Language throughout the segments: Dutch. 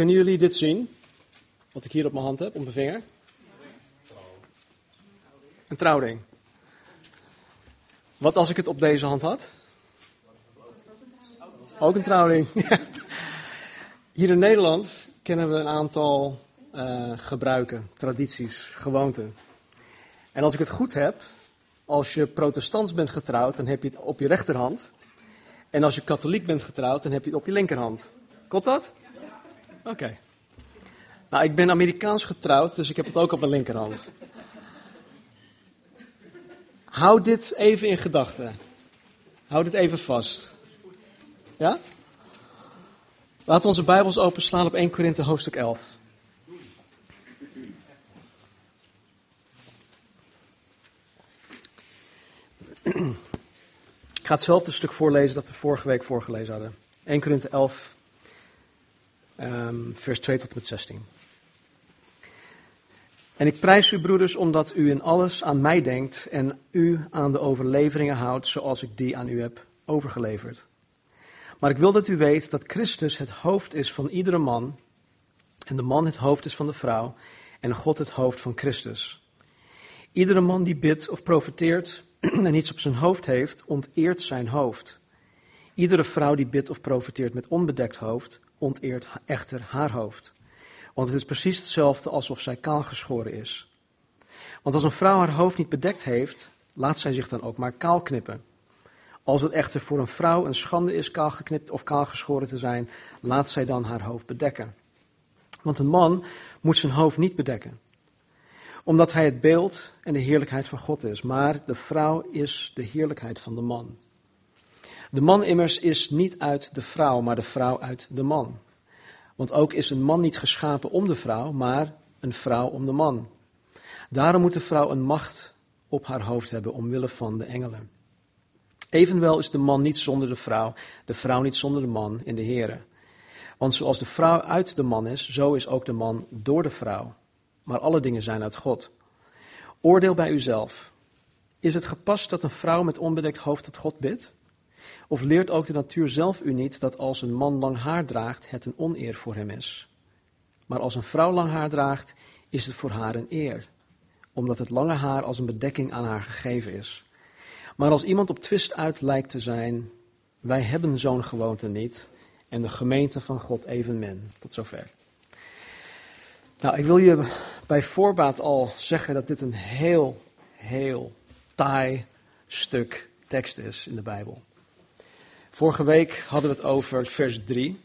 Kunnen jullie dit zien? Wat ik hier op mijn hand heb, op mijn vinger? Een trouwring. Wat als ik het op deze hand had? Ook een trouwring. Hier in Nederland kennen we een aantal uh, gebruiken, tradities, gewoonten. En als ik het goed heb, als je protestants bent getrouwd, dan heb je het op je rechterhand. En als je katholiek bent getrouwd, dan heb je het op je linkerhand. Klopt dat? Oké. Nou, ik ben Amerikaans getrouwd, dus ik heb het ook op mijn linkerhand. Houd dit even in gedachten. Houd dit even vast. Ja? Laten we onze Bijbels openslaan op 1 Korinthe hoofdstuk 11. Ik ga hetzelfde stuk voorlezen dat we vorige week voorgelezen hadden. 1 Korinthe 11, um, vers 2 tot met 16. En ik prijs u, broeders, omdat u in alles aan mij denkt en u aan de overleveringen houdt zoals ik die aan u heb overgeleverd. Maar ik wil dat u weet dat Christus het hoofd is van iedere man, en de man het hoofd is van de vrouw, en God het hoofd van Christus. Iedere man die bidt of profeteert en iets op zijn hoofd heeft, onteert zijn hoofd. Iedere vrouw die bidt of profeteert met onbedekt hoofd, onteert echter haar hoofd. Want het is precies hetzelfde alsof zij kaal geschoren is. Want als een vrouw haar hoofd niet bedekt heeft, laat zij zich dan ook maar kaal knippen. Als het echter voor een vrouw een schande is kaal geknipt of kaal geschoren te zijn, laat zij dan haar hoofd bedekken. Want een man moet zijn hoofd niet bedekken, omdat hij het beeld en de heerlijkheid van God is, maar de vrouw is de heerlijkheid van de man. De man immers is niet uit de vrouw, maar de vrouw uit de man. Want ook is een man niet geschapen om de vrouw, maar een vrouw om de man. Daarom moet de vrouw een macht op haar hoofd hebben omwille van de engelen. Evenwel is de man niet zonder de vrouw, de vrouw niet zonder de man in de Here. Want zoals de vrouw uit de man is, zo is ook de man door de vrouw. Maar alle dingen zijn uit God. Oordeel bij uzelf. Is het gepast dat een vrouw met onbedekt hoofd tot God bidt? Of leert ook de natuur zelf u niet dat als een man lang haar draagt, het een oneer voor hem is? Maar als een vrouw lang haar draagt, is het voor haar een eer, omdat het lange haar als een bedekking aan haar gegeven is. Maar als iemand op twist uit lijkt te zijn, wij hebben zo'n gewoonte niet en de gemeente van God evenmin. Tot zover. Nou, ik wil je bij voorbaat al zeggen dat dit een heel, heel taai stuk tekst is in de Bijbel. Vorige week hadden we het over vers 3.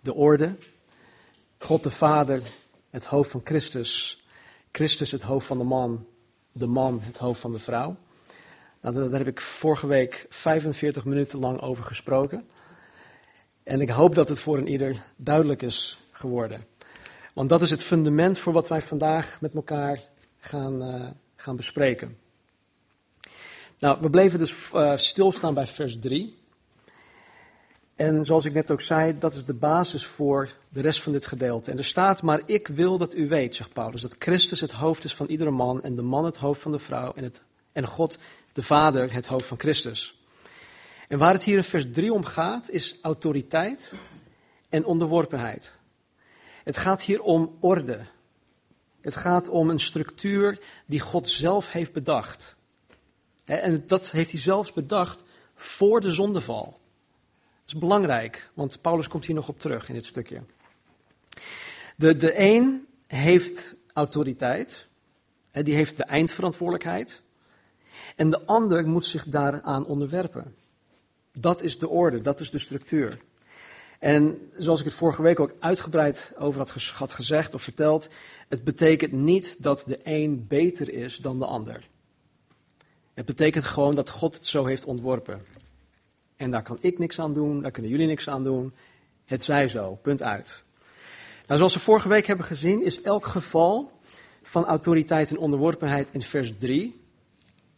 De orde. God de Vader, het hoofd van Christus. Christus het hoofd van de man. De man het hoofd van de vrouw. Nou, daar heb ik vorige week 45 minuten lang over gesproken. En ik hoop dat het voor een ieder duidelijk is geworden. Want dat is het fundament voor wat wij vandaag met elkaar gaan, uh, gaan bespreken. Nou, we bleven dus uh, stilstaan bij vers 3. En zoals ik net ook zei, dat is de basis voor de rest van dit gedeelte. En er staat, maar ik wil dat u weet, zegt Paulus, dat Christus het hoofd is van iedere man en de man het hoofd van de vrouw en, het, en God, de Vader, het hoofd van Christus. En waar het hier in vers 3 om gaat, is autoriteit en onderworpenheid. Het gaat hier om orde. Het gaat om een structuur die God zelf heeft bedacht. En dat heeft hij zelfs bedacht voor de zondeval. Dat is belangrijk, want Paulus komt hier nog op terug in dit stukje. De, de een heeft autoriteit, die heeft de eindverantwoordelijkheid. En de ander moet zich daaraan onderwerpen. Dat is de orde, dat is de structuur. En zoals ik het vorige week ook uitgebreid over had, had gezegd of verteld, het betekent niet dat de een beter is dan de ander. Het betekent gewoon dat God het zo heeft ontworpen. En daar kan ik niks aan doen, daar kunnen jullie niks aan doen. Het zij zo, punt uit. Nou, zoals we vorige week hebben gezien, is elk geval van autoriteit en onderworpenheid in vers 3.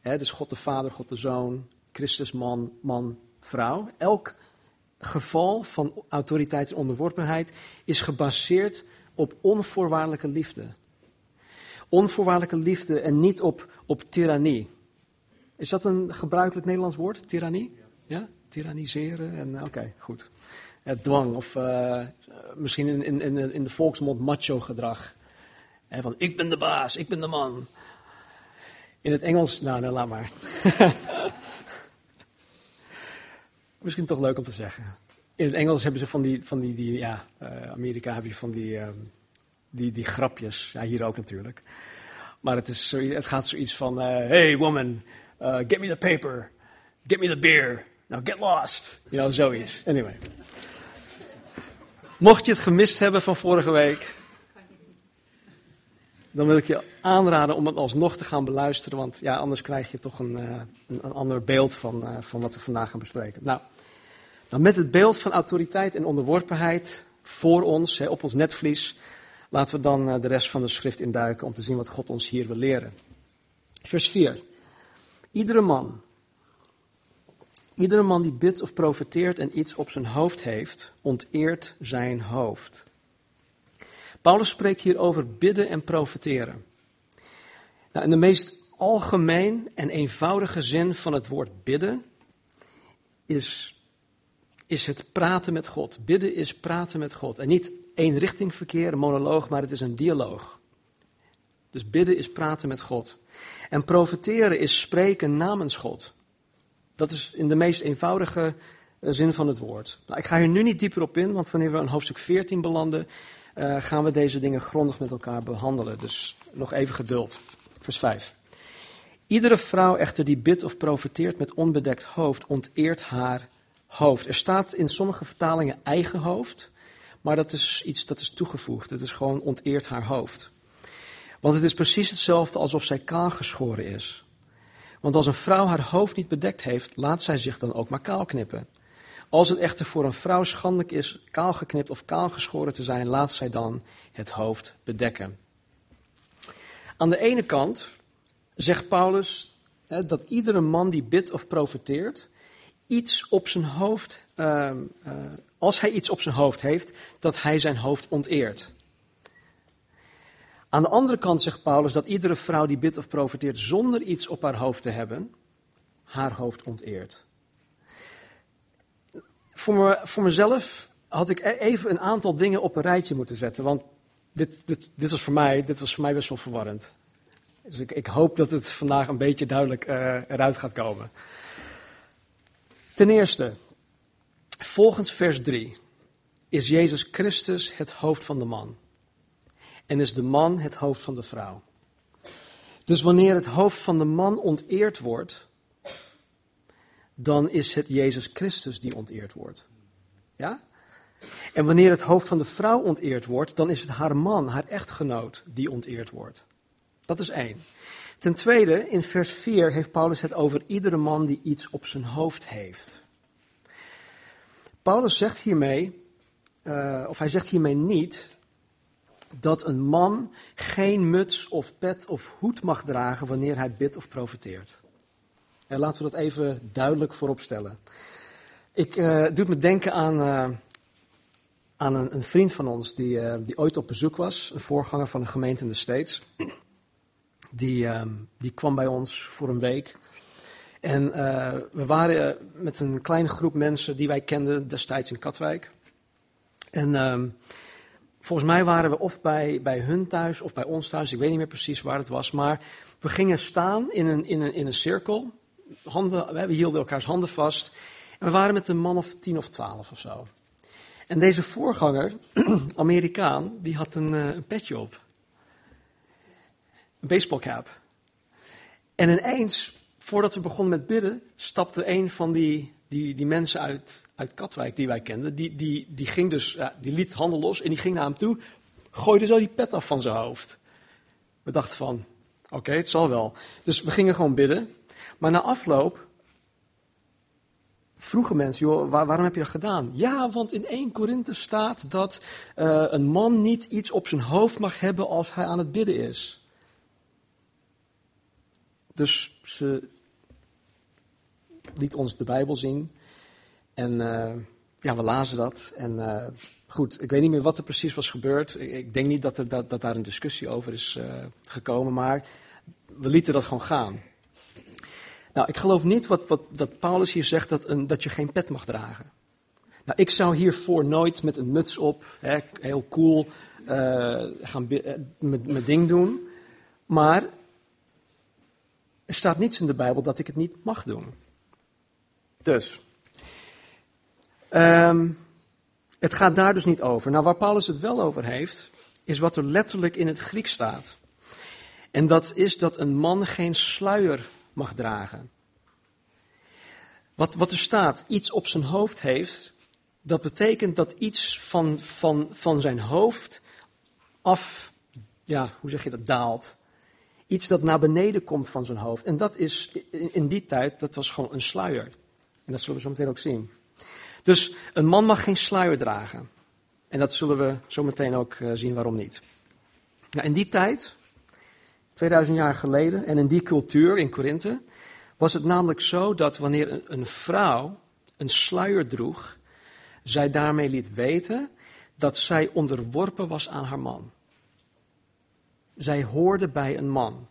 Hè, dus God de Vader, God de Zoon, Christus man, man, vrouw. Elk geval van autoriteit en onderworpenheid is gebaseerd op onvoorwaardelijke liefde. Onvoorwaardelijke liefde en niet op, op tirannie. Is dat een gebruikelijk Nederlands woord, tirannie? Ja, tyranniseren en eh, oké, goed. Uh, dwang of uh, misschien in, in, in, de volksmond macho gedrag. Hè, van ik ben de baas, ik ben de man. In het Engels, nou, nou laat maar. misschien toch leuk om te zeggen. In het Engels hebben ze van die, van die, die ja, Amerika heb je van die, die, die grapjes. Ja, hier ook natuurlijk. Maar het, is het gaat zoiets van, hey woman, get me the paper, get me the beer, now get lost. You know, zoiets. Anyway. Mocht je het gemist hebben van vorige week, dan wil ik je aanraden om het alsnog te gaan beluisteren, want ja, anders krijg je toch een, een, een ander beeld van, van wat we vandaag gaan bespreken. Nou, dan met het beeld van autoriteit en onderworpenheid voor ons, op ons netvlies, laten we dan eh, de rest van de schrift induiken om te zien wat God ons hier wil leren. Vers 4. Iedere man, iedere man die bidt of profeteert en iets op zijn hoofd heeft, onteert zijn hoofd. Paulus spreekt hier over bidden en profeteren. Nou, in de meest algemeen en eenvoudige zin van het woord bidden is is het praten met God. Bidden is praten met God. En niet één richting verkeer, een monoloog, maar het is een dialoog. Dus bidden is praten met God. En profeteren is spreken namens God. Dat is in de meest eenvoudige eh, zin van het woord. Nou, ik ga hier nu niet dieper op in, want wanneer we in hoofdstuk 14 belanden, uh, gaan we deze dingen grondig met elkaar behandelen. Dus nog even geduld. Vers 5. Iedere vrouw echter die bidt of profeteert met onbedekt hoofd, onteert haar hoofd. Er staat in sommige vertalingen eigen hoofd, maar dat is iets dat is toegevoegd. Het is gewoon onteert haar hoofd. Want het is precies hetzelfde alsof zij kaal geschoren is. Want als een vrouw haar hoofd niet bedekt heeft, laat zij zich dan ook maar kaal knippen. Als het echter voor een vrouw schandelijk is kaal geknipt of kaal geschoren te zijn, laat zij dan het hoofd bedekken. Aan de ene kant zegt Paulus hè, dat iedere man die bidt of profeteert, iets op zijn hoofd, uh, uh, als hij iets op zijn hoofd heeft, dat hij zijn hoofd onteert. Aan de andere kant zegt Paulus dat iedere vrouw die bidt of profeteert zonder iets op haar hoofd te hebben, haar hoofd onteert. Voor, voor mezelf had ik e-, even een aantal dingen op een rijtje moeten zetten, want dit, dit, dit, was, voor mij, dit was voor mij best wel verwarrend. Dus ik, ik hoop dat het vandaag een beetje duidelijk uh, eruit gaat komen. Ten eerste, volgens vers 3 is Jezus Christus het hoofd van de man. En is de man het hoofd van de vrouw. Dus wanneer het hoofd van de man onteerd wordt, dan is het Jezus Christus die onteerd wordt. Ja? En wanneer het hoofd van de vrouw onteerd wordt, dan is het haar man, haar echtgenoot, die onteerd wordt. Dat is één. Ten tweede, in vers 4 heeft Paulus het over iedere man die iets op zijn hoofd heeft. Paulus zegt hiermee, uh, of hij zegt hiermee niet, dat een man geen muts of pet of hoed mag dragen wanneer hij bidt of profeteert. En eh, laten we dat even duidelijk voorop stellen. Ik uh, doe me denken aan, uh, aan een, een, vriend van ons die, die ooit op bezoek was, een voorganger van de gemeente in de States. Die, ehm, die kwam bij ons voor een week. En we waren met een kleine groep mensen die wij kenden destijds in Katwijk. En uh, volgens mij waren we of bij, bij hun thuis of bij ons thuis, ik weet niet meer precies waar het was. Maar we gingen staan in een, in een, in een cirkel. Handen, we hielden elkaars handen vast. En we waren met een man of tien of twaalf of zo. En deze voorganger, Amerikaan, die had een, uh, een petje op. Een baseballcap. En ineens, voordat we begonnen met bidden, stapte een van die, die, die mensen uit, uit Katwijk die wij kenden. Die, die, die, ging dus, die liet handen los en die ging naar hem toe, gooide zo die pet af van zijn hoofd. We dachten van, oké, het zal wel. Dus we gingen gewoon bidden. Maar na afloop vroegen mensen, joh, waarom heb je dat gedaan? Ja, want in 1 Korinthe staat dat uh, een man niet iets op zijn hoofd mag hebben als hij aan het bidden is. Dus ze liet ons de Bijbel zien. En uh, ja, we lazen dat. En uh, goed, ik weet niet meer wat er precies was gebeurd. Ik, ik denk niet dat, er, dat, dat, daar een discussie over is uh, gekomen, maar we lieten dat gewoon gaan. Nou, ik geloof niet wat, wat dat Paulus hier zegt dat, een, dat je geen pet mag dragen. Nou, ik zou hiervoor nooit met een muts op, hè, heel cool, gaan mijn ding doen. Maar er staat niets in de Bijbel dat ik het niet mag doen. Dus, um, het gaat daar dus niet over. Nou, waar Paulus het wel over heeft, is wat er letterlijk in het Grieks staat. En dat is dat een man geen sluier mag dragen. Wat, wat er staat, iets op zijn hoofd heeft, dat betekent dat iets van, van, van zijn hoofd af, ja, hoe zeg je dat, daalt. Iets dat naar beneden komt van zijn hoofd. En dat is in die tijd, dat was gewoon een sluier. En dat zullen we zo meteen ook zien. Dus een man mag geen sluier dragen. En dat zullen we zo meteen ook eh, zien waarom niet. Nou, in die tijd, 2000 jaar geleden, en in die cultuur in Korinthe, was het namelijk zo dat wanneer een, een vrouw een sluier droeg, zij daarmee liet weten dat zij onderworpen was aan haar man. Zij hoorde bij een man.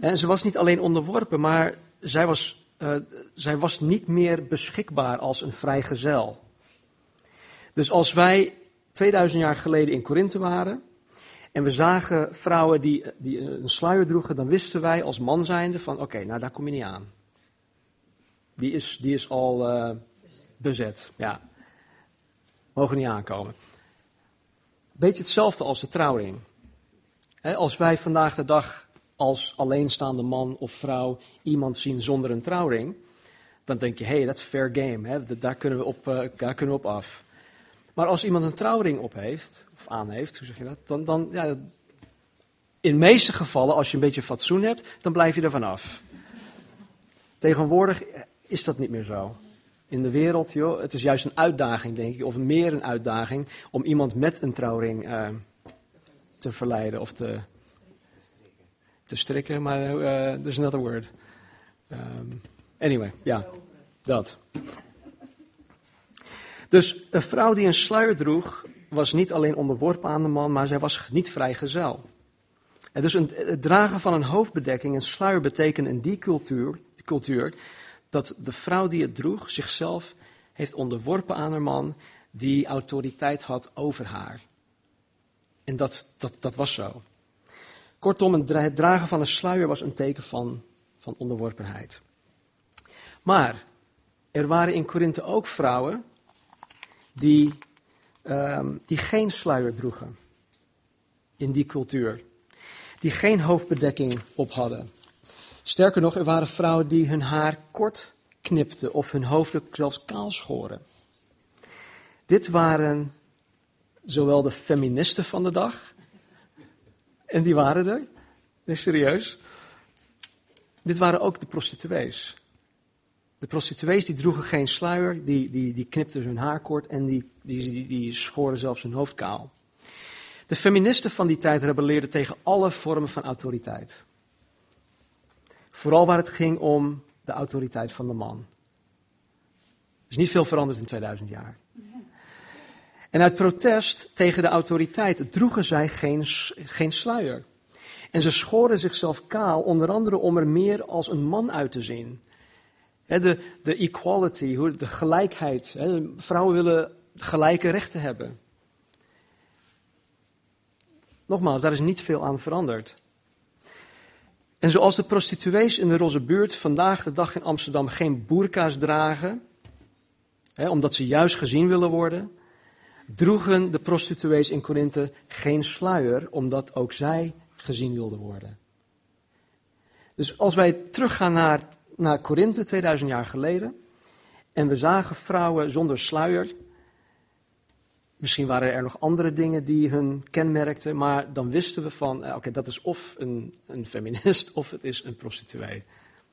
En ze was niet alleen onderworpen, maar zij was uh, zij was niet meer beschikbaar als een vrijgezel. Dus als wij 2000 jaar geleden in Korinthe waren en we zagen vrouwen die, die een sluier droegen, dan wisten wij als man zijnde van oké, nou daar kom je niet aan. Die is, die is al bezet, ja. Mogen niet aankomen. Beetje hetzelfde als de trouwring. als wij vandaag de dag als alleenstaande man of vrouw iemand zien zonder een trouwring, dan denk je, hé, hey, dat is fair game, hè? Daar, kunnen we op, uh, daar kunnen we op af. Maar als iemand een trouwring op heeft, of aan heeft, hoe zeg je dat, dan, dan ja, in de meeste gevallen, als je een beetje fatsoen hebt, dan blijf je er vanaf. Tegenwoordig is dat niet meer zo. In de wereld, joh, het is juist een uitdaging, denk ik, of meer een uitdaging, om iemand met een trouwring uh, te verleiden of te, te strikken, maar uh, there's another word. Um, anyway, ja, dat. Dus een vrouw die een sluier droeg, was niet alleen onderworpen aan de man, maar zij was niet vrijgezel. En dus een, het dragen van een hoofdbedekking, een sluier, betekent in die cultuur, cultuur dat de vrouw die het droeg zichzelf heeft onderworpen aan haar man, die autoriteit had over haar. En dat, dat, dat was zo. Kortom, het dragen van een sluier was een teken van, van onderworpenheid. Maar er waren in Korinthe ook vrouwen die, um, die geen sluier droegen in die cultuur. Die geen hoofdbedekking op hadden. Sterker nog, er waren vrouwen die hun haar kort knipten of hun hoofden zelfs kaal schoren. Dit waren zowel de feministen van de dag en die waren er. Nee, serieus. Dit waren ook de prostituees. De prostituees die droegen geen sluier, die, die, die knipten hun haar kort en die, die, die, die schoren zelfs hun hoofd kaal. De feministen van die tijd rebelleerden tegen alle vormen van autoriteit. Vooral waar het ging om de autoriteit van de man. Er is niet veel veranderd in 2000 jaar. En uit protest tegen de autoriteit droegen zij geen, geen sluier. En ze schoren zichzelf kaal, onder andere om er meer als een man uit te zien. de, de equality, de gelijkheid. vrouwen willen gelijke rechten hebben. Nogmaals, daar is niet veel aan veranderd. En zoals de prostituees in de Roze Buurt vandaag de dag in Amsterdam geen boerka's dragen, omdat ze juist gezien willen worden, droegen de prostituees in Korinthe geen sluier, omdat ook zij gezien wilden worden. Dus als wij teruggaan naar, naar Korinthe 2000 jaar geleden en we zagen vrouwen zonder sluier, misschien waren er nog andere dingen die hun kenmerkten, maar dan wisten we van, eh, oké, dat is of een, een feminist of het is een prostituee.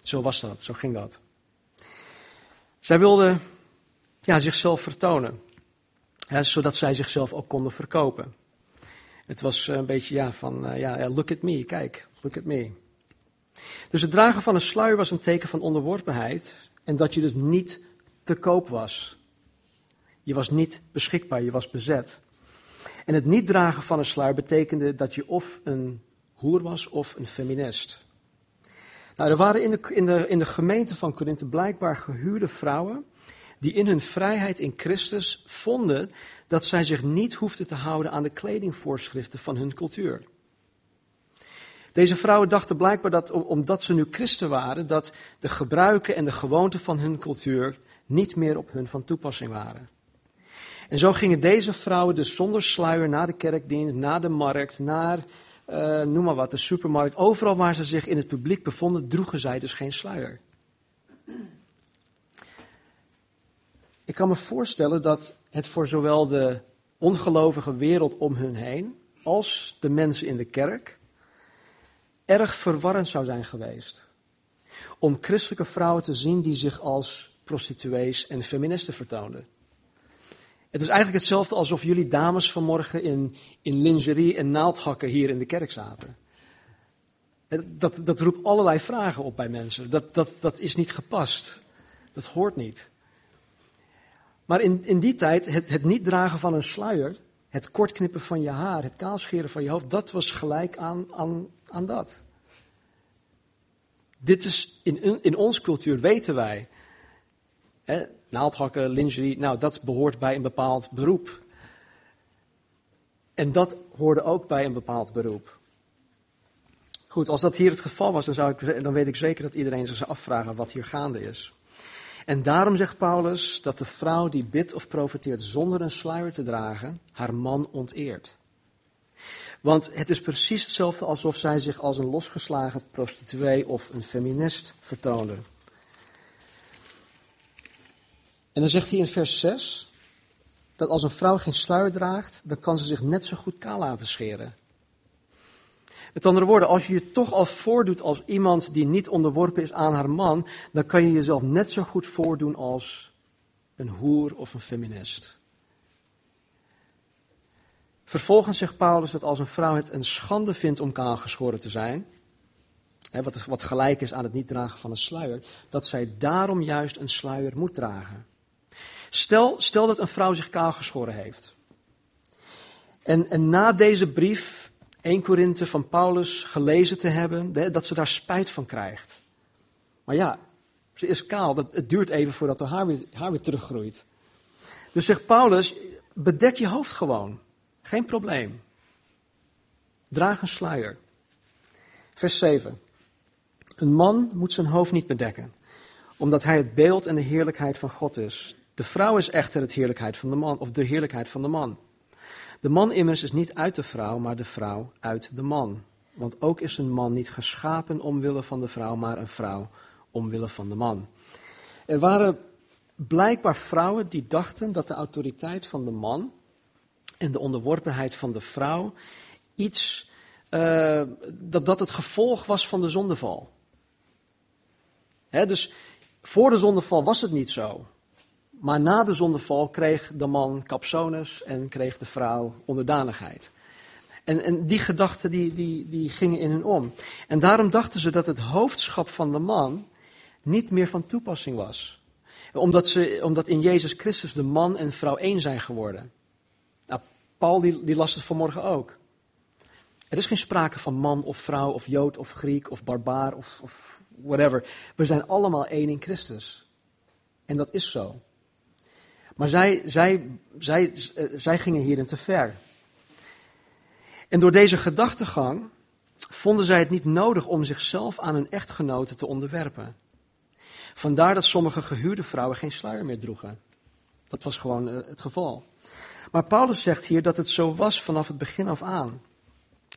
Zo was dat, zo ging dat. Zij wilden ja, zichzelf vertonen zodat zij zichzelf ook konden verkopen. Het was eh, een beetje ja, van, uh, ja, look at me, kijk, look at me. Dus het dragen van een sluier was een teken van onderworpenheid en dat je dus niet te koop was. Je was niet beschikbaar, je was bezet. En het niet dragen van een sluier betekende dat je of een hoer was of een feminist. Nou, er waren in de, in de, in de gemeente van Korinthe blijkbaar gehuurde vrouwen die in hun vrijheid in Christus vonden dat zij zich niet hoefden te houden aan de kledingvoorschriften van hun cultuur. Deze vrouwen dachten blijkbaar dat, omdat ze nu christen waren, dat de gebruiken en de gewoonten van hun cultuur niet meer op hun van toepassing waren. En zo gingen deze vrouwen dus zonder sluier naar de kerkdienst, naar de markt, naar, uh, noem maar wat, de supermarkt. Overal waar ze zich in het publiek bevonden, droegen zij dus geen sluier. Ik kan me voorstellen dat het voor zowel de ongelovige wereld om hun heen als de mensen in de kerk erg verwarrend zou zijn geweest. Om christelijke vrouwen te zien die zich als prostituees en feministen vertoonden. Het is eigenlijk hetzelfde alsof jullie dames vanmorgen in, in lingerie en naaldhakken hier in de kerk zaten. Dat, dat roept allerlei vragen op bij mensen. Dat, dat, dat is niet gepast. Dat hoort niet. Maar in, in die tijd, het, het niet dragen van een sluier, het kortknippen van je haar, het kaalscheren van je hoofd, dat was gelijk aan, aan, aan dat. Dit is in, in onze cultuur, weten wij. Hè, naaldhakken, lingerie, nou dat behoort bij een bepaald beroep. En dat hoorde ook bij een bepaald beroep. Goed, als dat hier het geval was, dan, zou ik, dan weet ik zeker dat iedereen zich zou afvragen wat hier gaande is. En daarom zegt Paulus dat de vrouw die bidt of profeteert zonder een sluier te dragen, haar man onteert. Want het is precies hetzelfde alsof zij zich als een losgeslagen prostituee of een feminist vertoonde. En dan zegt hij in vers 6 dat als een vrouw geen sluier draagt, dan kan ze zich net zo goed kaal laten scheren. Met andere woorden, als je je toch al voordoet als iemand die niet onderworpen is aan haar man, dan kan je jezelf net zo goed voordoen als een hoer of een feminist. Vervolgens zegt Paulus dat als een vrouw het een schande vindt om kaalgeschoren te zijn, wat, wat gelijk is aan het niet dragen van een sluier, dat zij daarom juist een sluier moet dragen. Stel, stel dat een vrouw zich kaalgeschoren heeft. En, en na deze brief 1 Korinthe van Paulus gelezen te hebben, dat ze daar spijt van krijgt. Maar ja, ze is kaal, het duurt even voordat haar haar weer, haar weer teruggroeit. Dus zegt Paulus, bedek je hoofd gewoon. Geen probleem. Draag een sluier. Vers 7. Een man moet zijn hoofd niet bedekken, omdat hij het beeld en de heerlijkheid van God is. De vrouw is echter het heerlijkheid van de man, of de heerlijkheid van de man. De man immers is niet uit de vrouw, maar de vrouw uit de man. Want ook is een man niet geschapen omwille van de vrouw, maar een vrouw omwille van de man. Er waren blijkbaar vrouwen die dachten dat de autoriteit van de man en de onderworpenheid van de vrouw iets, uh, dat dat het gevolg was van de zondeval. dus voor de zondeval was het niet zo. Maar na de zondeval kreeg de man capsones en kreeg de vrouw onderdanigheid. En, en die gedachten die, die, die gingen in hun om. En daarom dachten ze dat het hoofdschap van de man niet meer van toepassing was. Omdat, ze, omdat in Jezus Christus de man en vrouw één zijn geworden. Nou, Paul die, die las het vanmorgen ook. Er is geen sprake van man of vrouw of jood of Griek of barbaar of, of whatever. We zijn allemaal één in Christus. En dat is zo. Maar zij, zij, zij, zij gingen hierin te ver. En door deze gedachtegang vonden zij het niet nodig om zichzelf aan hun echtgenoten te onderwerpen. Vandaar dat sommige gehuurde vrouwen geen sluier meer droegen. Dat was gewoon eh, het geval. Maar Paulus zegt hier dat het zo was vanaf het begin af aan.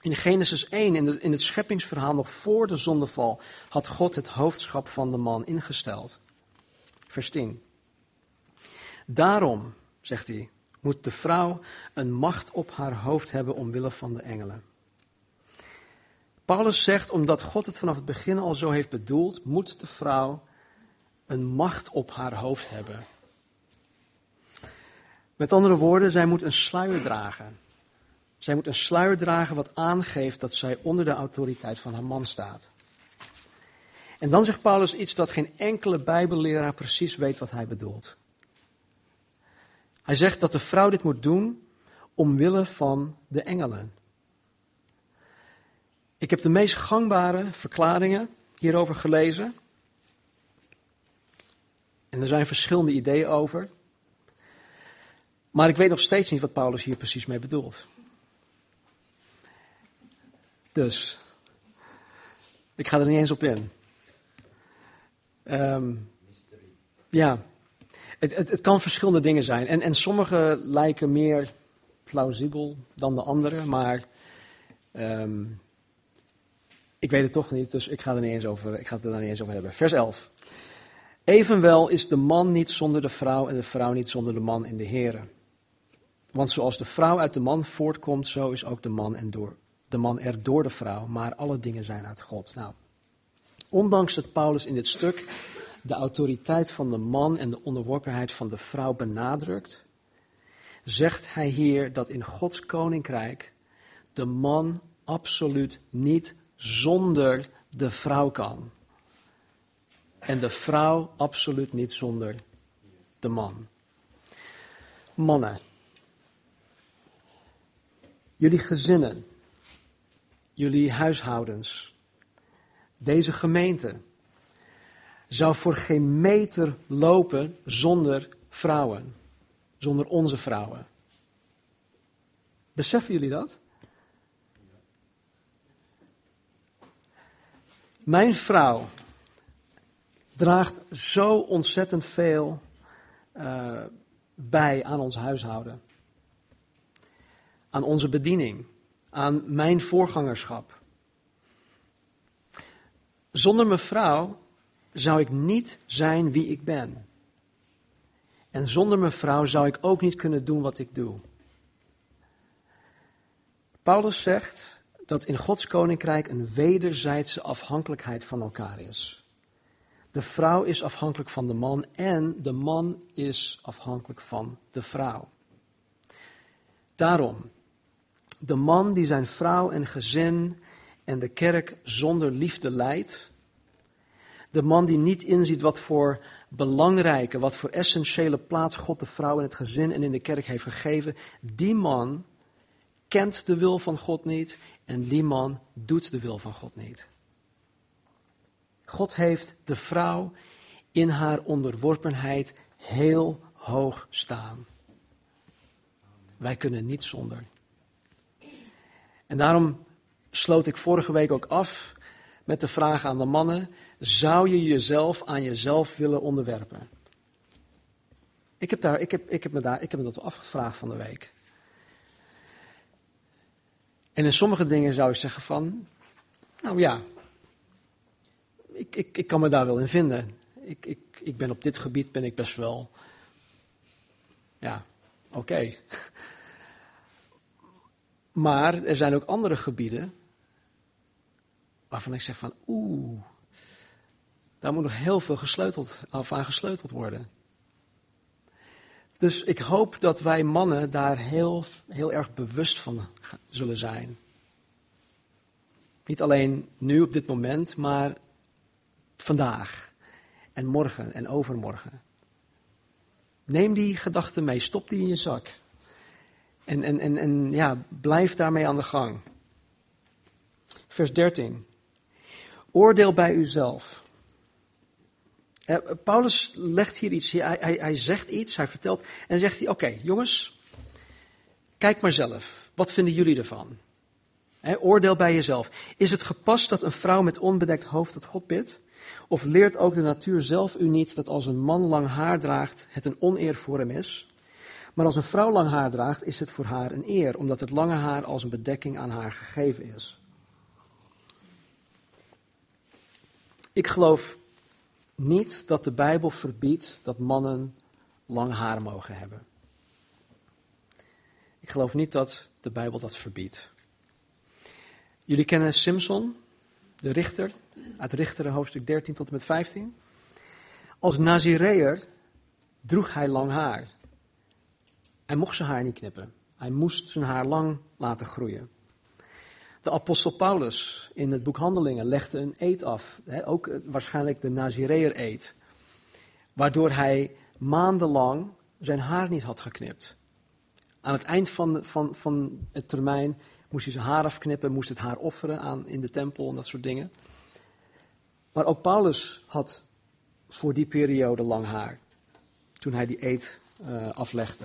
In Genesis 1, in, in het scheppingsverhaal, nog voor de zondeval, had God het hoofdschap van de man ingesteld. Vers 10. Daarom, zegt hij, moet de vrouw een macht op haar hoofd hebben omwille van de engelen. Paulus zegt, omdat God het vanaf het begin al zo heeft bedoeld, moet de vrouw een macht op haar hoofd hebben. Met andere woorden, zij moet een sluier dragen. Zij moet een sluier dragen wat aangeeft dat zij onder de autoriteit van haar man staat. En dan zegt Paulus iets dat geen enkele Bijbelleraar precies weet wat hij bedoelt. Hij zegt dat de vrouw dit moet doen omwille van de engelen. Ik heb de meest gangbare verklaringen hierover gelezen. En er zijn verschillende ideeën over. Maar ik weet nog steeds niet wat Paulus hier precies mee bedoelt. Dus, ik ga er niet eens op in. Um, ja, het, kan verschillende dingen zijn. En, en sommige lijken meer plausibel dan de andere, maar um, ik weet het toch niet, dus ik ga, er niet eens over, ik ga het er niet eens over hebben. Vers 11. Evenwel is de man niet zonder de vrouw en de vrouw niet zonder de man in de Here. Want zoals de vrouw uit de man voortkomt, zo is ook de man, en door, de man er door de vrouw, maar alle dingen zijn uit God. Nou, ondanks dat Paulus in dit stuk de autoriteit van de man en de onderworpenheid van de vrouw benadrukt, zegt hij hier dat in Gods koninkrijk de man absoluut niet zonder de vrouw kan. En de vrouw absoluut niet zonder de man. Mannen, jullie gezinnen, jullie huishoudens, deze gemeente zou voor geen meter lopen zonder vrouwen, zonder onze vrouwen. Beseffen jullie dat? Mijn vrouw draagt zo ontzettend veel uh, bij aan ons huishouden. Aan onze bediening. Aan mijn voorgangerschap. Zonder mijn vrouw zou ik niet zijn wie ik ben. En zonder mijn vrouw zou ik ook niet kunnen doen wat ik doe. Paulus zegt dat in Gods koninkrijk een wederzijdse afhankelijkheid van elkaar is. De vrouw is afhankelijk van de man en de man is afhankelijk van de vrouw. Daarom, de man die zijn vrouw en gezin en de kerk zonder liefde leidt, de man die niet inziet wat voor belangrijke, wat voor essentiële plaats God de vrouw in het gezin en in de kerk heeft gegeven, die man kent de wil van God niet en die man doet de wil van God niet. God heeft de vrouw in haar onderworpenheid heel hoog staan. Wij kunnen niet zonder. En daarom sloot ik vorige week ook af met de vraag aan de mannen: zou je jezelf aan jezelf willen onderwerpen? Ik heb, daar, ik heb, ik heb, me, daar, ik heb me dat afgevraagd van de week. En in sommige dingen zou ik zeggen van, nou ja, ik, ik, ik kan me daar wel in vinden. Ik, ik, ik ben op dit gebied ben ik best wel, ja, oké. Maar er zijn ook andere gebieden waarvan ik zeg van, oeh, daar moet nog heel veel gesleuteld, of aan gesleuteld worden. Dus ik hoop dat wij mannen daar heel, heel erg bewust van zullen zijn. Niet alleen nu op dit moment, maar vandaag en morgen en overmorgen. Neem die gedachten mee, stop die in je zak. En, en, en, en ja, blijf daarmee aan de gang. Vers 13. Oordeel bij uzelf. Eh, Paulus legt hier iets, hij, hij, hij, zegt iets, hij vertelt, en dan zegt hij, oké jongens, kijk maar zelf, wat vinden jullie ervan? oordeel bij jezelf. Is het gepast dat een vrouw met onbedekt hoofd tot God bidt? Of leert ook de natuur zelf u niet dat als een man lang haar draagt, het een oneer voor hem is? Maar als een vrouw lang haar draagt, is het voor haar een eer, omdat het lange haar als een bedekking aan haar gegeven is. Ik geloof niet dat de Bijbel verbiedt dat mannen lang haar mogen hebben. Ik geloof niet dat de Bijbel dat verbiedt. Jullie kennen Simpson, de richter, uit Richteren hoofdstuk 13 tot en met 15. Als Nazireër droeg hij lang haar. Hij mocht zijn haar niet knippen. Hij moest zijn haar lang laten groeien. De apostel Paulus in het boek Handelingen legde een eed af, hè, ook waarschijnlijk de Nazireër eed, waardoor hij maandenlang zijn haar niet had geknipt. Aan het eind van, van, van het termijn moest hij zijn haar afknippen, moest het haar offeren aan, in de tempel en dat soort dingen. Maar ook Paulus had voor die periode lang haar. toen hij die eed uh, aflegde.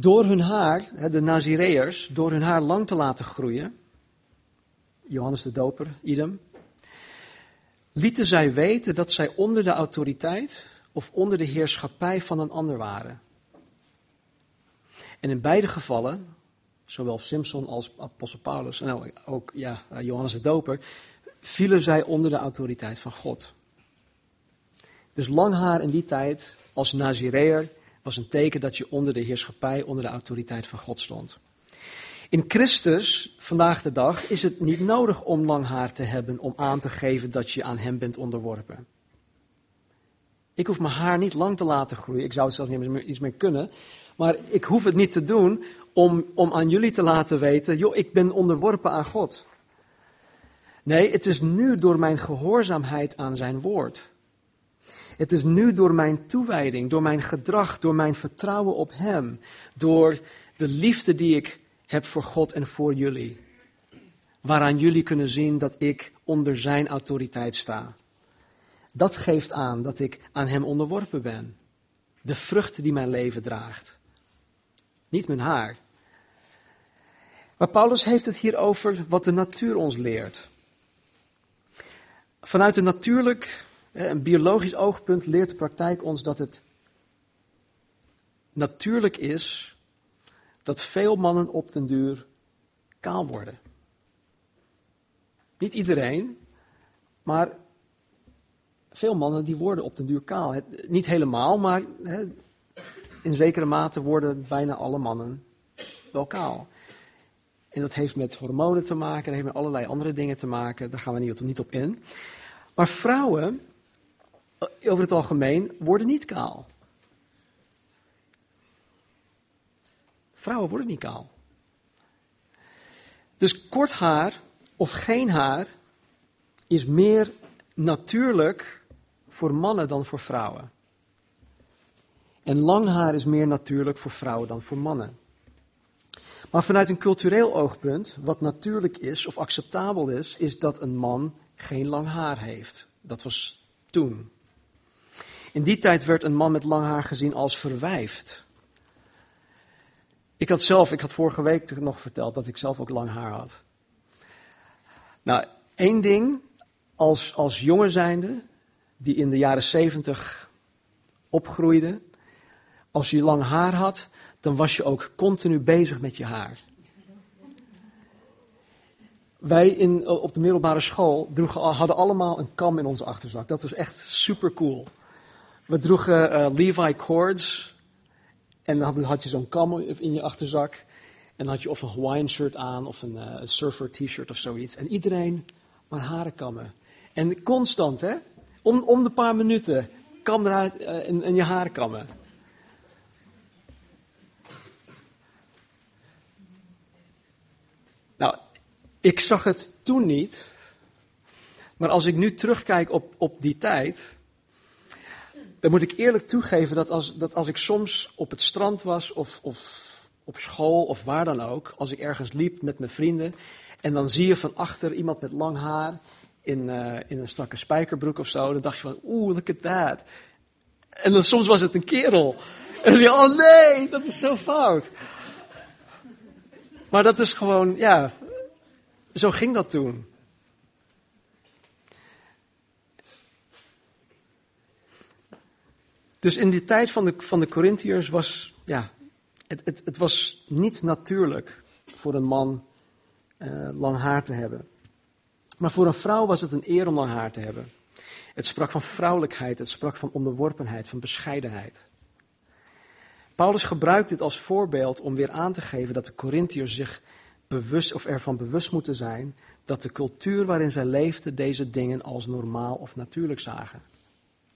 Door hun haar, de Nazireërs, door hun haar lang te laten groeien, Johannes de Doper, idem, lieten zij weten dat zij onder de autoriteit of onder de heerschappij van een ander waren. En in beide gevallen, zowel Simpson als apostel Paulus en ook ja, Johannes de Doper, vielen zij onder de autoriteit van God. Dus lang haar in die tijd als Nazireër was een teken dat je onder de heerschappij, onder de autoriteit van God stond. In Christus, vandaag de dag, is het niet nodig om lang haar te hebben om aan te geven dat je aan Hem bent onderworpen. Ik hoef mijn haar niet lang te laten groeien. Ik zou het zelfs niet meer kunnen. Maar ik hoef het niet te doen om, om aan jullie te laten weten: joh, ik ben onderworpen aan God. Nee, het is nu door mijn gehoorzaamheid aan Zijn woord. Het is nu door mijn toewijding, door mijn gedrag, door mijn vertrouwen op Hem, door de liefde die ik heb voor God en voor jullie. Waaraan jullie kunnen zien dat ik onder Zijn autoriteit sta. Dat geeft aan dat ik aan Hem onderworpen ben. De vrucht die mijn leven draagt. Niet mijn haar. Maar Paulus heeft het hier over wat de natuur ons leert. Vanuit een natuurlijk, een biologisch oogpunt leert de praktijk ons dat het natuurlijk is dat veel mannen op den duur kaal worden. Niet iedereen, maar veel mannen die worden op den duur kaal. niet helemaal, maar in zekere mate worden bijna alle mannen wel kaal. En dat heeft met hormonen te maken, dat heeft met allerlei andere dingen te maken. Daar gaan we niet, op in. Maar vrouwen, over het algemeen, worden niet kaal. Vrouwen worden niet kaal. Dus kort haar of geen haar is meer natuurlijk voor mannen dan voor vrouwen. En lang haar is meer natuurlijk voor vrouwen dan voor mannen. Maar vanuit een cultureel oogpunt, wat natuurlijk is of acceptabel is, is dat een man geen lang haar heeft. Dat was toen. In die tijd werd een man met lang haar gezien als verwijfd. Ik had zelf, ik had vorige week nog verteld dat ik zelf ook lang haar had. Nou, één ding, als, als jongen zijnde, die in de jaren zeventig opgroeide, als je lang haar had, dan was je ook continu bezig met je haar. Wij in, op de middelbare school droegen, hadden allemaal een kam in onze achterzak. Dat was echt super cool. We droegen uh, Levi cords. En dan had je zo'n kam in je achterzak. En dan had je of een Hawaiian shirt aan of een uh, surfer t-shirt of zoiets. En iedereen maar haren kammen. En constant, hè? Om, om de paar minuten kam eruit en, en je haren kammen. Nou, ik zag het toen niet. Maar als ik nu terugkijk op, op die tijd, dan moet ik eerlijk toegeven dat als, dat als ik soms op het strand was of, of op school of waar dan ook, als ik ergens liep met mijn vrienden en dan zie je van achter iemand met lang haar in, uh, in een strakke spijkerbroek of zo, dan dacht je van, oeh, look at that. En dan soms was het een kerel. En dan je, oh nee, dat is zo fout. Maar dat is gewoon, ja, zo ging dat toen. Dus in die tijd van de, van de Corinthiërs was, ja, het, het, het was niet natuurlijk voor een man uh, lang haar te hebben. Maar voor een vrouw was het een eer om lang haar te hebben. Het sprak van vrouwelijkheid, het sprak van onderworpenheid, van bescheidenheid. Paulus gebruikt dit als voorbeeld om weer aan te geven dat de Corinthiërs zich bewust of ervan bewust moeten zijn dat de cultuur waarin zij leefden deze dingen als normaal of natuurlijk zagen.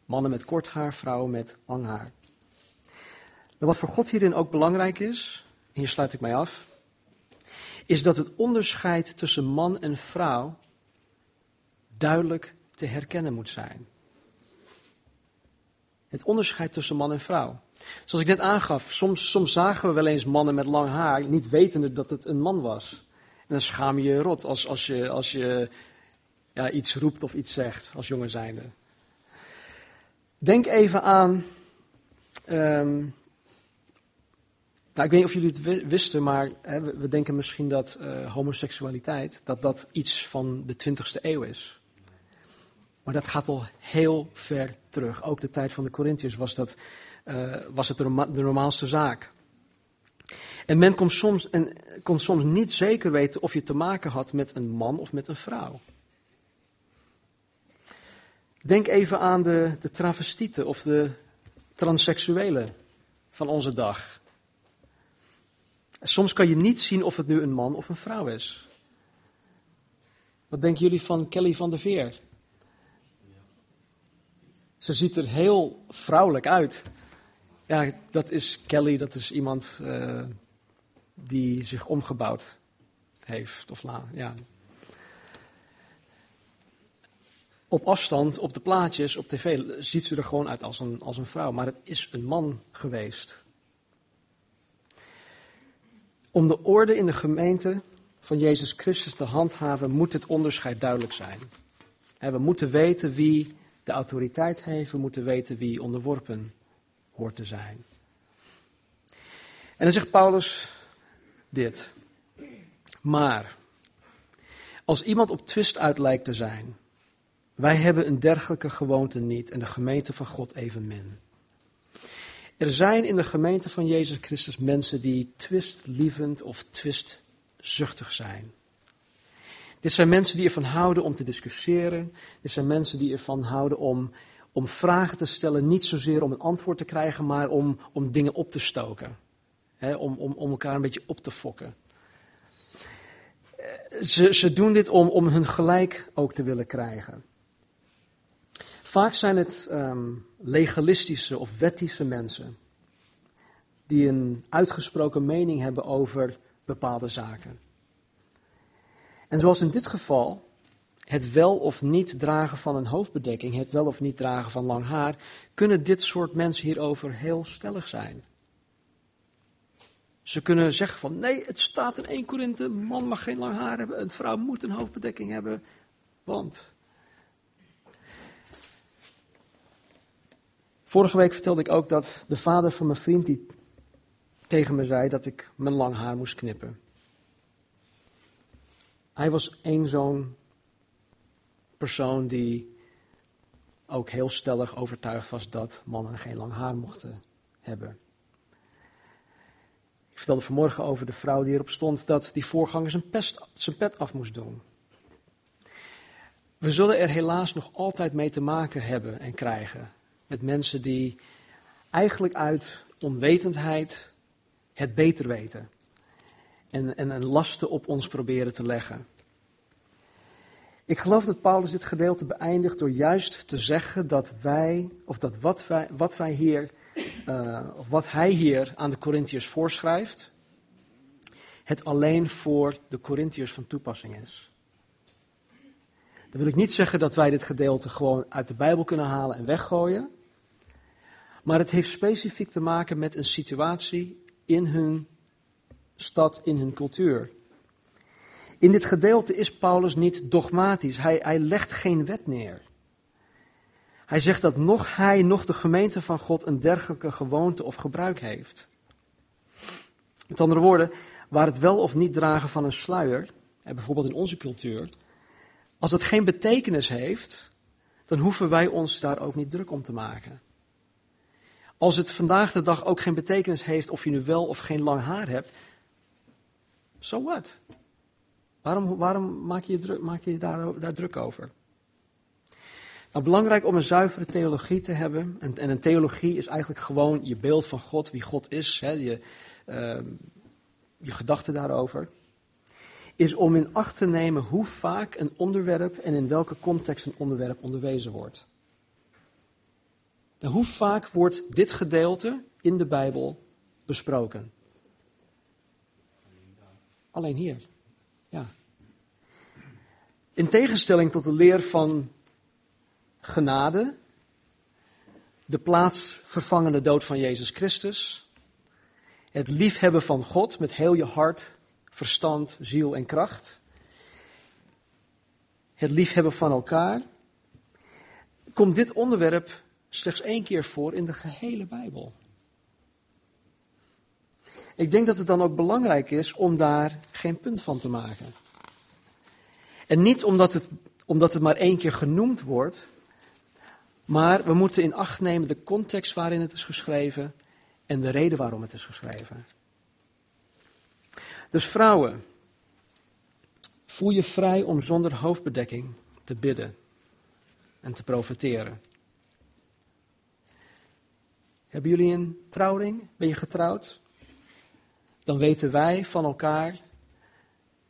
Mannen met kort haar, vrouwen met lang haar. En wat voor God hierin ook belangrijk is, en hier sluit ik mij af, is dat het onderscheid tussen man en vrouw duidelijk te herkennen moet zijn. Het onderscheid tussen man en vrouw. Zoals ik net aangaf, soms, soms zagen we wel eens mannen met lang haar, niet wetende dat het een man was. En dan schaam je je rot als, als je, als je ja, iets roept of iets zegt als jongen zijnde. Denk even aan. ehm, nou, ik weet niet of jullie het wi- wisten, maar hè, we, denken misschien dat eh, homoseksualiteit dat dat iets van de 20e eeuw is. Maar dat gaat al heel ver terug. Ook de tijd van de Corinthiërs was, dat, eh, was het de, norma- de normaalste zaak. En men soms, en kon soms niet zeker weten of je te maken had met een man of met een vrouw. Denk even aan de, de travestieten of de transseksuelen van onze dag. Soms kan je niet zien of het nu een man of een vrouw is. Wat denken jullie van Kelly van der Veer? Ze ziet er heel vrouwelijk uit. Ja, dat is Kelly, dat is iemand eh, die zich omgebouwd heeft. Of la, ja. Op afstand, op de plaatjes, op tv, ziet ze er gewoon uit als een, als een vrouw. Maar het is een man geweest. Om de orde in de gemeente van Jezus Christus te handhaven, moet het onderscheid duidelijk zijn. We moeten weten wie de autoriteit heeft, we moeten weten wie onderworpen hoort te zijn. En dan zegt Paulus dit. Maar, als iemand op twist uit lijkt te zijn, wij hebben een dergelijke gewoonte niet en de gemeente van God evenmin. Er zijn in de gemeente van Jezus Christus mensen die twistlievend of twistzuchtig zijn. Dit zijn mensen die ervan houden om te discussiëren. Dit zijn mensen die ervan houden om, om vragen te stellen, niet zozeer om een antwoord te krijgen, maar om, om dingen op te stoken. Om, om, om elkaar een beetje op te fokken. Eh, Ze, ze doen dit om, om hun gelijk ook te willen krijgen. Vaak zijn het ehm, legalistische of wettische mensen die een uitgesproken mening hebben over bepaalde zaken. En zoals in dit geval, het wel of niet dragen van een hoofdbedekking, het wel of niet dragen van lang haar, kunnen dit soort mensen hierover heel stellig zijn. Ze kunnen zeggen van nee, het staat in 1 Korinthe, man mag geen lang haar hebben, een vrouw moet een hoofdbedekking hebben, want. Vorige week vertelde ik ook dat de vader van mijn vriend die tegen me zei dat ik mijn lang haar moest knippen. Hij was één zo'n persoon die ook heel stellig overtuigd was dat mannen geen lang haar mochten hebben. Ik vertelde vanmorgen over de vrouw die erop stond dat die voorganger zijn, pest, zijn pet af moest doen. We zullen er helaas nog altijd mee te maken hebben en krijgen met mensen die eigenlijk uit onwetendheid het beter weten en, en een lasten op ons proberen te leggen. Ik geloof dat Paulus dit gedeelte beëindigt door juist te zeggen dat wij, of dat wat wij, wat wij hier, uh, of wat hij hier aan de Corinthiërs voorschrijft, het alleen voor de Corinthiërs van toepassing is. Dan wil ik niet zeggen dat wij dit gedeelte gewoon uit de Bijbel kunnen halen en weggooien. Maar het heeft specifiek te maken met een situatie in hun stad, in hun cultuur. In dit gedeelte is Paulus niet dogmatisch. Hij, hij legt geen wet neer. Hij zegt dat nog hij, nog de gemeente van God een dergelijke gewoonte of gebruik heeft. Met andere woorden, waar het wel of niet dragen van een sluier, bijvoorbeeld in onze cultuur, als dat geen betekenis heeft, dan hoeven wij ons daar ook niet druk om te maken. Als het vandaag de dag ook geen betekenis heeft of je nu wel of geen lang haar hebt, so what? Waarom, waarom maak je, druk, maak je daar, daar druk over? Nou, belangrijk om een zuivere theologie te hebben. En, en, een theologie is eigenlijk gewoon je beeld van God, wie God is, hè, je, uh, je gedachten daarover. Is om in acht te nemen hoe vaak een onderwerp en in welke context een onderwerp onderwezen wordt. En hoe vaak wordt dit gedeelte in de Bijbel besproken? Alleen hier. Ja. In tegenstelling tot de leer van genade, de plaatsvervangende dood van Jezus Christus, het liefhebben van God met heel je hart, verstand, ziel en kracht, het liefhebben van elkaar, komt dit onderwerp slechts één keer voor in de gehele Bijbel. Ik denk dat het dan ook belangrijk is om daar geen punt van te maken. En niet omdat het, omdat het maar één keer genoemd wordt, maar we moeten in acht nemen de context waarin het is geschreven en de reden waarom het is geschreven. Dus vrouwen, voel je vrij om zonder hoofdbedekking te bidden en te profiteren. Hebben jullie een trouwring? Ben je getrouwd? Dan weten wij van elkaar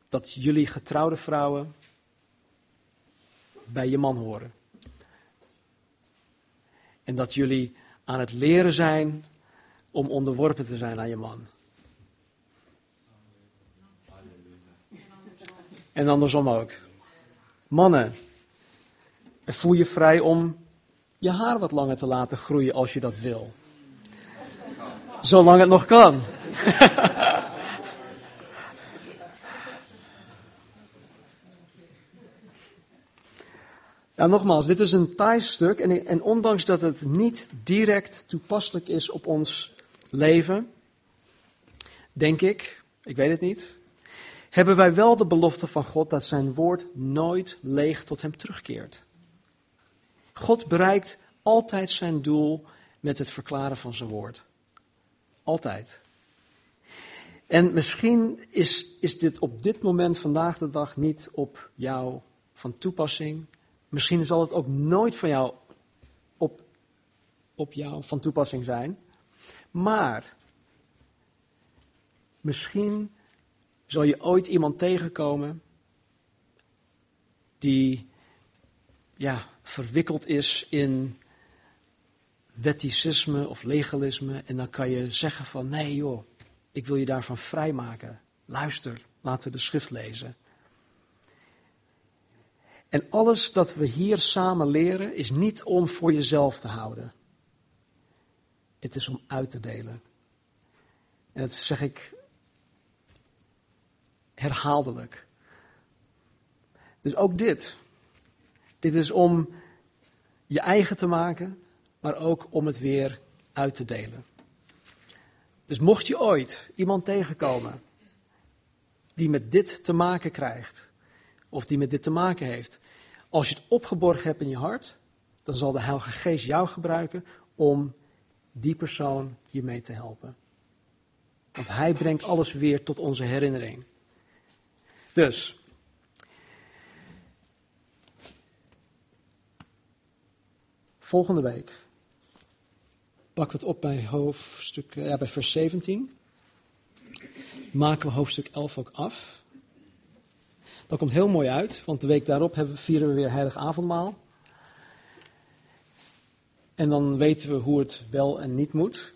dat jullie getrouwde vrouwen bij je man horen. En dat jullie aan het leren zijn om onderworpen te zijn aan je man. En andersom ook. Mannen, voel je vrij om je haar wat langer te laten groeien als je dat wil. Zolang het nog kan. Ja, nogmaals, dit is een taai stuk en, en ondanks dat het niet direct toepasselijk is op ons leven, denk ik, ik weet het niet, hebben wij wel de belofte van God dat zijn woord nooit leeg tot hem terugkeert. God bereikt altijd zijn doel met het verklaren van zijn woord. Altijd. En misschien is, is dit op dit moment vandaag de dag niet op jou van toepassing. Misschien zal het ook nooit van jou op, op jou van toepassing zijn. Maar misschien zal je ooit iemand tegenkomen die ja, verwikkeld is in wetticisme of legalisme. En dan kan je zeggen van nee joh, ik wil je daarvan vrijmaken. Luister, laten we de schrift lezen. En alles dat we hier samen leren is niet om voor jezelf te houden. Het is om uit te delen. En dat zeg ik herhaaldelijk. Dus ook dit. Dit is om je eigen te maken, maar ook om het weer uit te delen. Dus mocht je ooit iemand tegenkomen die met dit te maken krijgt, of die met dit te maken heeft, als je het opgeborgen hebt in je hart, dan zal de Heilige Geest jou gebruiken om die persoon je mee te helpen. Want Hij brengt alles weer tot onze herinnering. Dus, volgende week pakken we het op bij hoofdstuk, ja, bij vers 17. Maken we hoofdstuk 11 ook af. Dat komt heel mooi uit, want de week daarop hebben, vieren we weer Heilig Avondmaal. En dan weten we hoe het wel en niet moet.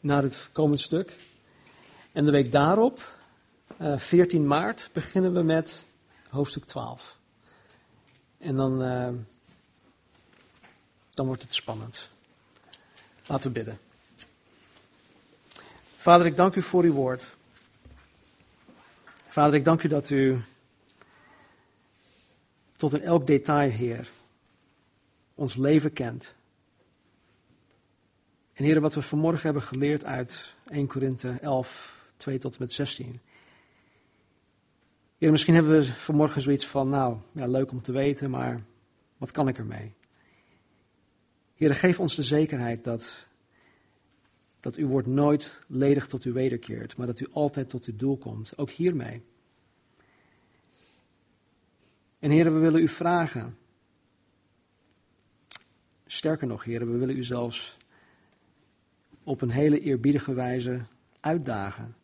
Naar het komend stuk. En de week daarop, 14 eh, maart, beginnen we met hoofdstuk 12. En dan, uh, dan wordt het spannend. Laten we bidden. Vader, ik dank u voor uw woord. Vader, ik dank u dat u tot in elk detail, Heer, ons leven kent. En Heer, wat we vanmorgen hebben geleerd uit 1 Korinthe 11, 2 tot en met 16. Heer, misschien hebben we vanmorgen zoiets van, nou, ja, leuk om te weten, maar wat kan ik ermee? Heer, geef ons de zekerheid dat, dat uw woord nooit ledig tot u wederkeert, maar dat u altijd tot uw doel komt, ook hiermee. En heren, we willen u vragen. Sterker nog, heren, we willen u zelfs op een hele eerbiedige wijze uitdagen.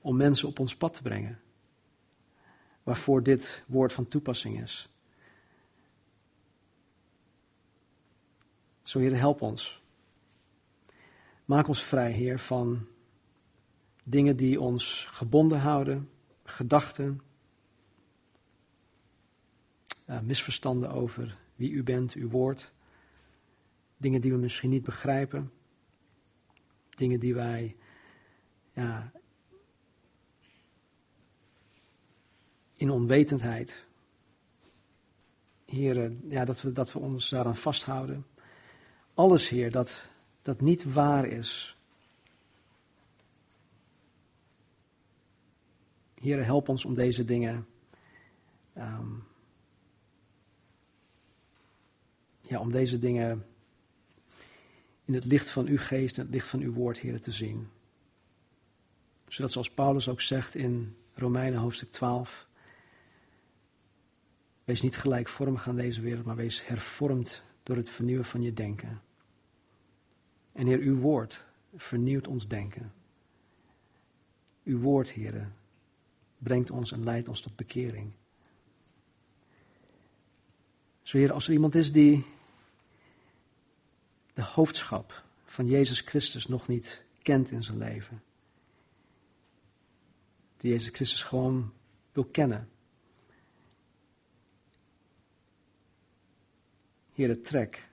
Om mensen op ons pad te brengen. Waarvoor dit woord van toepassing is. Zo, Heer, help ons. Maak ons vrij, Heer, van dingen die ons gebonden houden, gedachten, uh, misverstanden over wie u bent, uw woord. Dingen die we misschien niet begrijpen. Dingen die wij ja, in onwetendheid Heer, ja, dat, we, dat we ons daaraan vasthouden. Alles, Heer, dat, dat niet waar is. Heer, help ons om deze dingen um, ja, om deze dingen in het licht van uw geest en het licht van uw woord, Heer, te zien. Zodat, zoals Paulus ook zegt in Romeinen hoofdstuk 12, wees niet gelijkvormig aan deze wereld, maar wees hervormd door het vernieuwen van je denken. En Heer, uw woord vernieuwt ons denken. Uw woord, Heer, brengt ons en leidt ons tot bekering. Zo Heer, als er iemand is die de hoofdschap van Jezus Christus nog niet kent in zijn leven. Die Jezus Christus gewoon wil kennen. Heer, trek.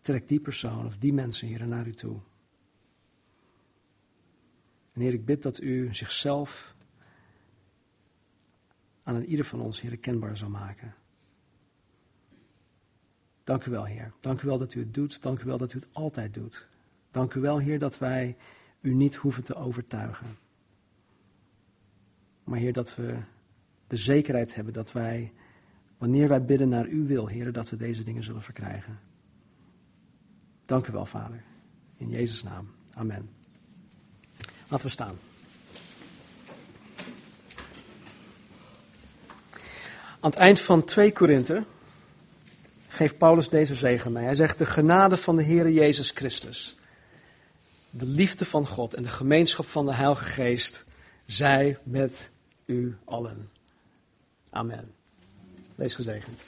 Trek die persoon of die mensen, Heer, naar u toe. En Heer, ik bid dat u zichzelf aan ieder van ons, Heer, kenbaar zal maken. Dank u wel, Heer. Dank u wel dat u het doet. Dank u wel dat u het altijd doet. Dank u wel, Heer, dat wij u niet hoeven te overtuigen. Maar Heer, dat we de zekerheid hebben dat wij, wanneer wij bidden naar uw wil, Heer, dat we deze dingen zullen verkrijgen. Dank u wel, Vader. In Jezus' naam. Amen. Laten we staan. Aan het eind van 2 Korinthe geeft Paulus deze zegen mee. Hij zegt, de genade van de Heer Jezus Christus, de liefde van God en de gemeenschap van de Heilige Geest, zij met u allen. Amen. Wees gezegend.